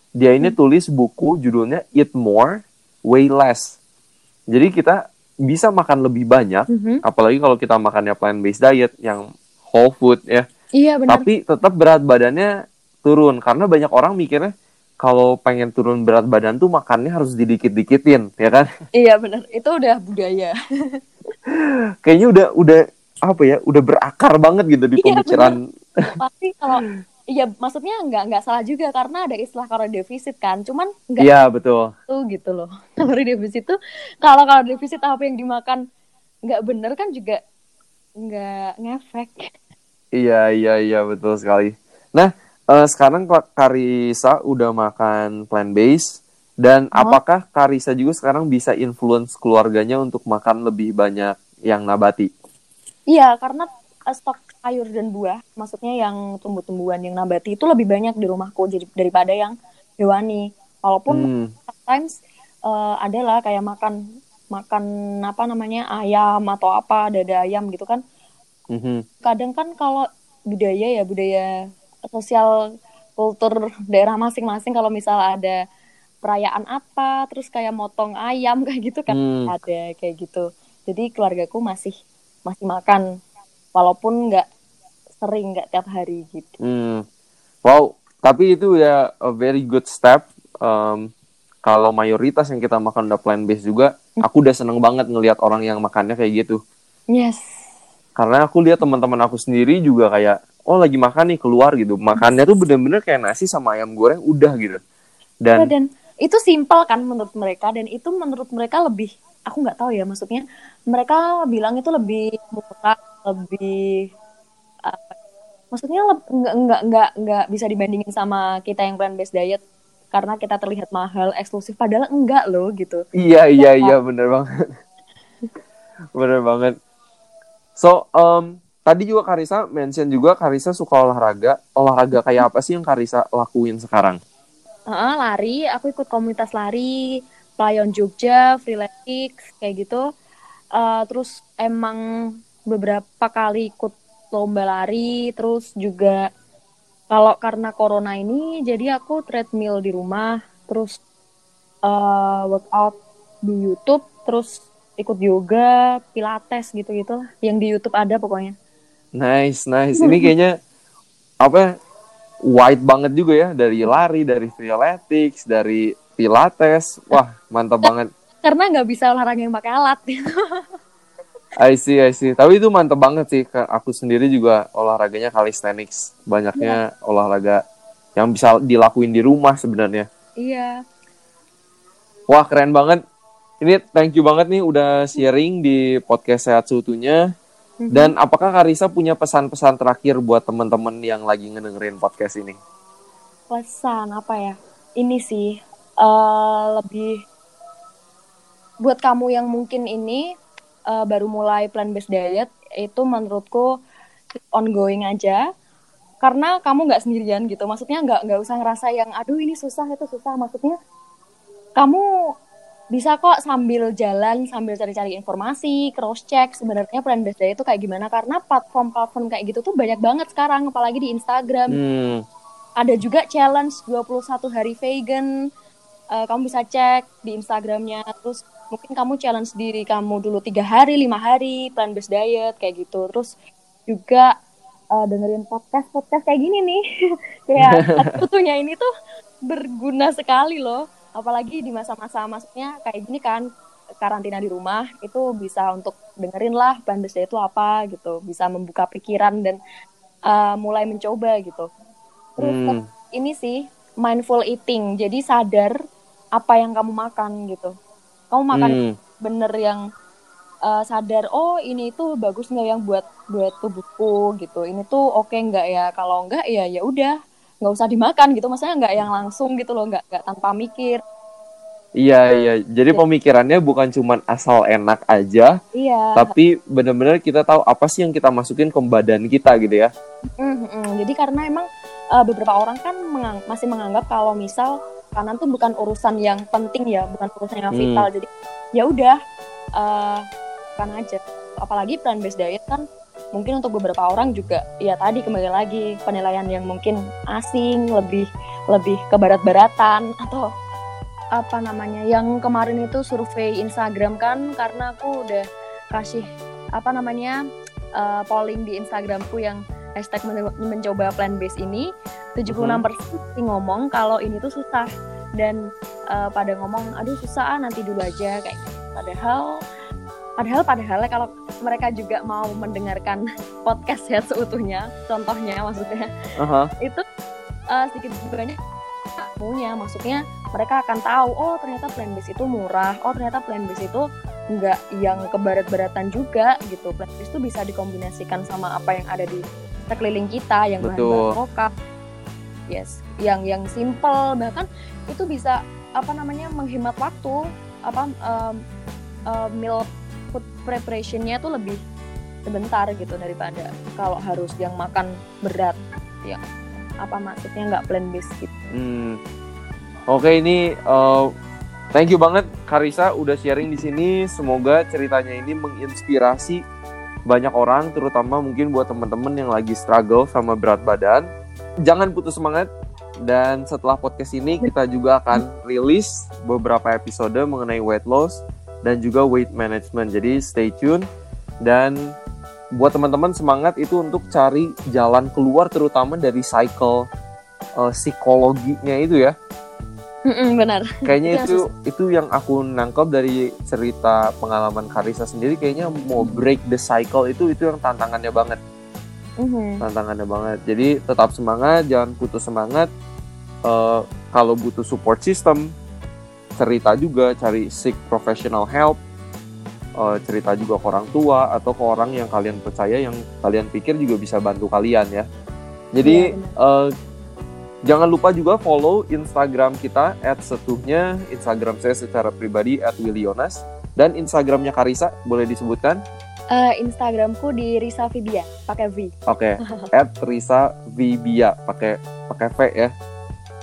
Dia ini tulis buku judulnya Eat More, Way Less. Jadi kita bisa makan lebih banyak,
Mhm.
apalagi kalau kita makannya plant-based diet yang whole food ya.
iya benar
Tapi tetap berat badannya turun karena banyak orang mikirnya kalau pengen turun berat badan tuh makannya harus didikit-dikitin, ya kan?
iya benar itu udah budaya
Kayaknya udah udah apa ya, udah berakar banget gitu di
Iya,
pemikiran.
pasti kalau iya maksudnya nggak nggak salah juga karena ada istilah kalori defisit kan cuman nggak
Iya, betul.
tuh gitu loh kalori defisit tuh kalau kalori defisit apa yang dimakan nggak bener kan juga nggak ngefek
Iya, iya, iya, betul sekali. Nah, eh, sekarang Karisa udah makan plant-based dan
Oh.
apakah Karisa juga sekarang bisa influence keluarganya untuk makan lebih banyak yang nabati?
Iya, karena eh, stok sayur dan buah, maksudnya yang tumbuh-tumbuhan yang nabati itu lebih banyak di rumahku jadi daripada yang hewani. Walaupun
Hmm.
sometimes eh, adalah kayak makan makan apa namanya ayam atau apa dada ayam gitu kan.
mhm.
Kadang kan kalau budaya ya budaya sosial kultur daerah masing-masing kalau misal ada perayaan apa terus kayak motong ayam kayak gitu kan
Hmm.
ada kayak gitu. Jadi keluargaku masih masih makan walaupun nggak sering nggak tiap hari gitu.
Hmm. Wow, tapi itu ya a very good step. Um, kalau mayoritas yang kita makan udah plant based juga, aku udah seneng banget ngelihat orang yang makannya kayak gitu.
Yes.
Karena aku lihat teman-teman aku sendiri juga kayak, oh lagi makan nih keluar gitu. Makannya tuh bener-bener kayak nasi sama ayam goreng udah gitu.
Ya,
Dan
dan itu simpel kan menurut mereka dan itu menurut mereka lebih aku nggak tahu ya maksudnya mereka bilang itu lebih murah lebih apa, maksudnya leb- nggak nggak nggak nggak bisa dibandingin sama kita yang plant based diet karena kita terlihat mahal eksklusif padahal enggak loh gitu
iya iya iya bener banget. bener banget. So, um, tadi juga Karisa mention juga Karisa suka olahraga. Olahraga kayak apa sih yang Karisa lakuin sekarang?
Heeh, lari. Aku ikut komunitas lari. Playon Jogja Freeletics kayak gitu. Eh, terus emang beberapa kali ikut lomba lari. Terus juga kalau karena corona ini jadi aku treadmill di rumah. Terus eh, workout di YouTube. Terus ikut yoga pilates gitu gitu lah yang di YouTube ada pokoknya
Nice, nice. Ini kayaknya apa ya, wide banget juga ya dari lari, dari freeletics, dari pilates. Wah, mantap banget.
karena nggak bisa olahraga yang pakai alat
I see, I see. Tapi itu mantap banget sih. Aku sendiri juga olahraganya calisthenics. Banyaknya olahraga yang bisa dilakuin di rumah sebenarnya.
iya
Wah, keren banget. Ini thank you banget nih udah sharing di podcast Sehat Seutuhnya. Dan apakah Karisa punya pesan-pesan terakhir buat teman-teman yang lagi ngedengerin podcast ini?
pesan apa ya? Ini sih uh, lebih buat kamu yang mungkin ini uh, baru mulai plan based diet itu menurutku ongoing aja. Karena kamu nggak sendirian gitu. Maksudnya nggak nggak usah ngerasa yang aduh ini susah itu susah. Maksudnya kamu bisa kok sambil jalan sambil cari-cari informasi cross check. Sebenarnya plan based diet itu kayak gimana? Karena platform-platform kayak gitu tuh banyak banget sekarang apalagi di Instagram. Hmm. ada juga challenge 21 hari vegan. Uh, kamu bisa cek di Instagramnya. Terus mungkin kamu challenge diri kamu dulu tiga hari lima hari plan based diet kayak gitu. Terus juga uh, dengerin podcast podcast kayak gini nih. Kayak tentunya ini tuh berguna sekali loh apalagi di masa-masa maksudnya kayak gini kan karantina di rumah itu bisa untuk dengerin lah based itu apa gitu. Bisa membuka pikiran dan uh, mulai mencoba gitu. Terus hmm. ini sih mindful eating. Jadi sadar apa yang kamu makan gitu. Kamu makan hmm. bener yang uh, sadar oh ini tuh bagus nggak yang buat buat tubuhku? gitu. Ini tuh oke okay nggak ya? Kalau nggak ya ya udah nggak usah dimakan gitu maksudnya nggak yang langsung gitu loh nggak nggak tanpa mikir
Iya iya, jadi ya. pemikirannya bukan cuma asal enak aja, iya. tapi benar-benar kita tahu apa sih yang kita masukin ke badan kita gitu ya.
Mm-hmm. Jadi karena emang uh, beberapa orang kan mengang masih menganggap kalau misal kanan tuh bukan urusan yang penting ya, bukan urusan yang vital. Hmm. Jadi ya udah, uh, kan aja. Apalagi plan based diet kan mungkin untuk beberapa orang juga ya tadi kembali lagi penilaian yang mungkin asing lebih lebih ke barat-baratan atau apa namanya yang kemarin itu survei Instagram kan karena aku udah kasih apa namanya uh, polling di Instagramku yang hashtag men mencoba plan base ini 76% hmm. ngomong kalau ini tuh susah dan uh, pada ngomong aduh susah ah, nanti dulu aja kayak gitu. padahal Padahal padahal kalau mereka juga mau mendengarkan podcast ya seutuhnya, contohnya maksudnya, uh-huh. itu uh, sedikit banyak punya, maksudnya mereka akan tahu oh ternyata plan base itu murah, oh ternyata plan base itu nggak yang kebarat-baratan juga gitu. Plan base itu bisa dikombinasikan sama apa yang ada di sekeliling kita, yang bahan-bahan lokal, yes, yang yang simple bahkan itu bisa apa namanya menghemat waktu apa um, uh, meal food preparationnya tuh lebih sebentar gitu daripada kalau harus yang makan berat ya apa maksudnya nggak plan based gitu.
Hmm. Oke okay, ini uh, thank you banget Karisa udah sharing di sini. Semoga ceritanya ini menginspirasi banyak orang, terutama mungkin buat teman-teman yang lagi struggle sama berat badan. Jangan putus semangat. Dan setelah podcast ini kita juga akan rilis beberapa episode mengenai weight loss dan juga weight management. Jadi stay tune dan buat teman-teman semangat itu untuk cari jalan keluar terutama dari cycle uh, psikologinya itu ya.
Mm-mm, benar.
Kayaknya itu itu yang aku nangkep dari cerita pengalaman Karisa sendiri kayaknya mau break the cycle itu itu yang tantangannya banget. Mm-hmm. Tantangannya banget. Jadi tetap semangat, jangan putus semangat. Uh, kalau butuh support system, cerita juga cari seek professional help uh, cerita juga ke orang tua atau ke orang yang kalian percaya yang kalian pikir juga bisa bantu kalian ya jadi ya, uh, jangan lupa juga follow Instagram kita @setuhnya Instagram saya secara pribadi @willionas dan Instagramnya Karisa boleh disebutkan
Uh, Instagramku di Risa Vibia pakai V.
Oke. Okay. At Risa Vibia pakai pakai V ya.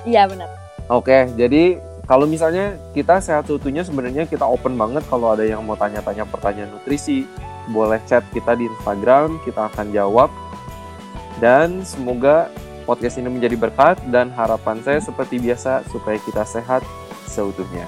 Iya benar.
Oke, okay, jadi kalau misalnya kita sehat seutuhnya sebenarnya kita open banget kalau ada yang mau tanya-tanya pertanyaan nutrisi boleh chat kita di Instagram kita akan jawab dan semoga podcast ini menjadi berkat dan harapan saya seperti biasa supaya kita sehat seutuhnya.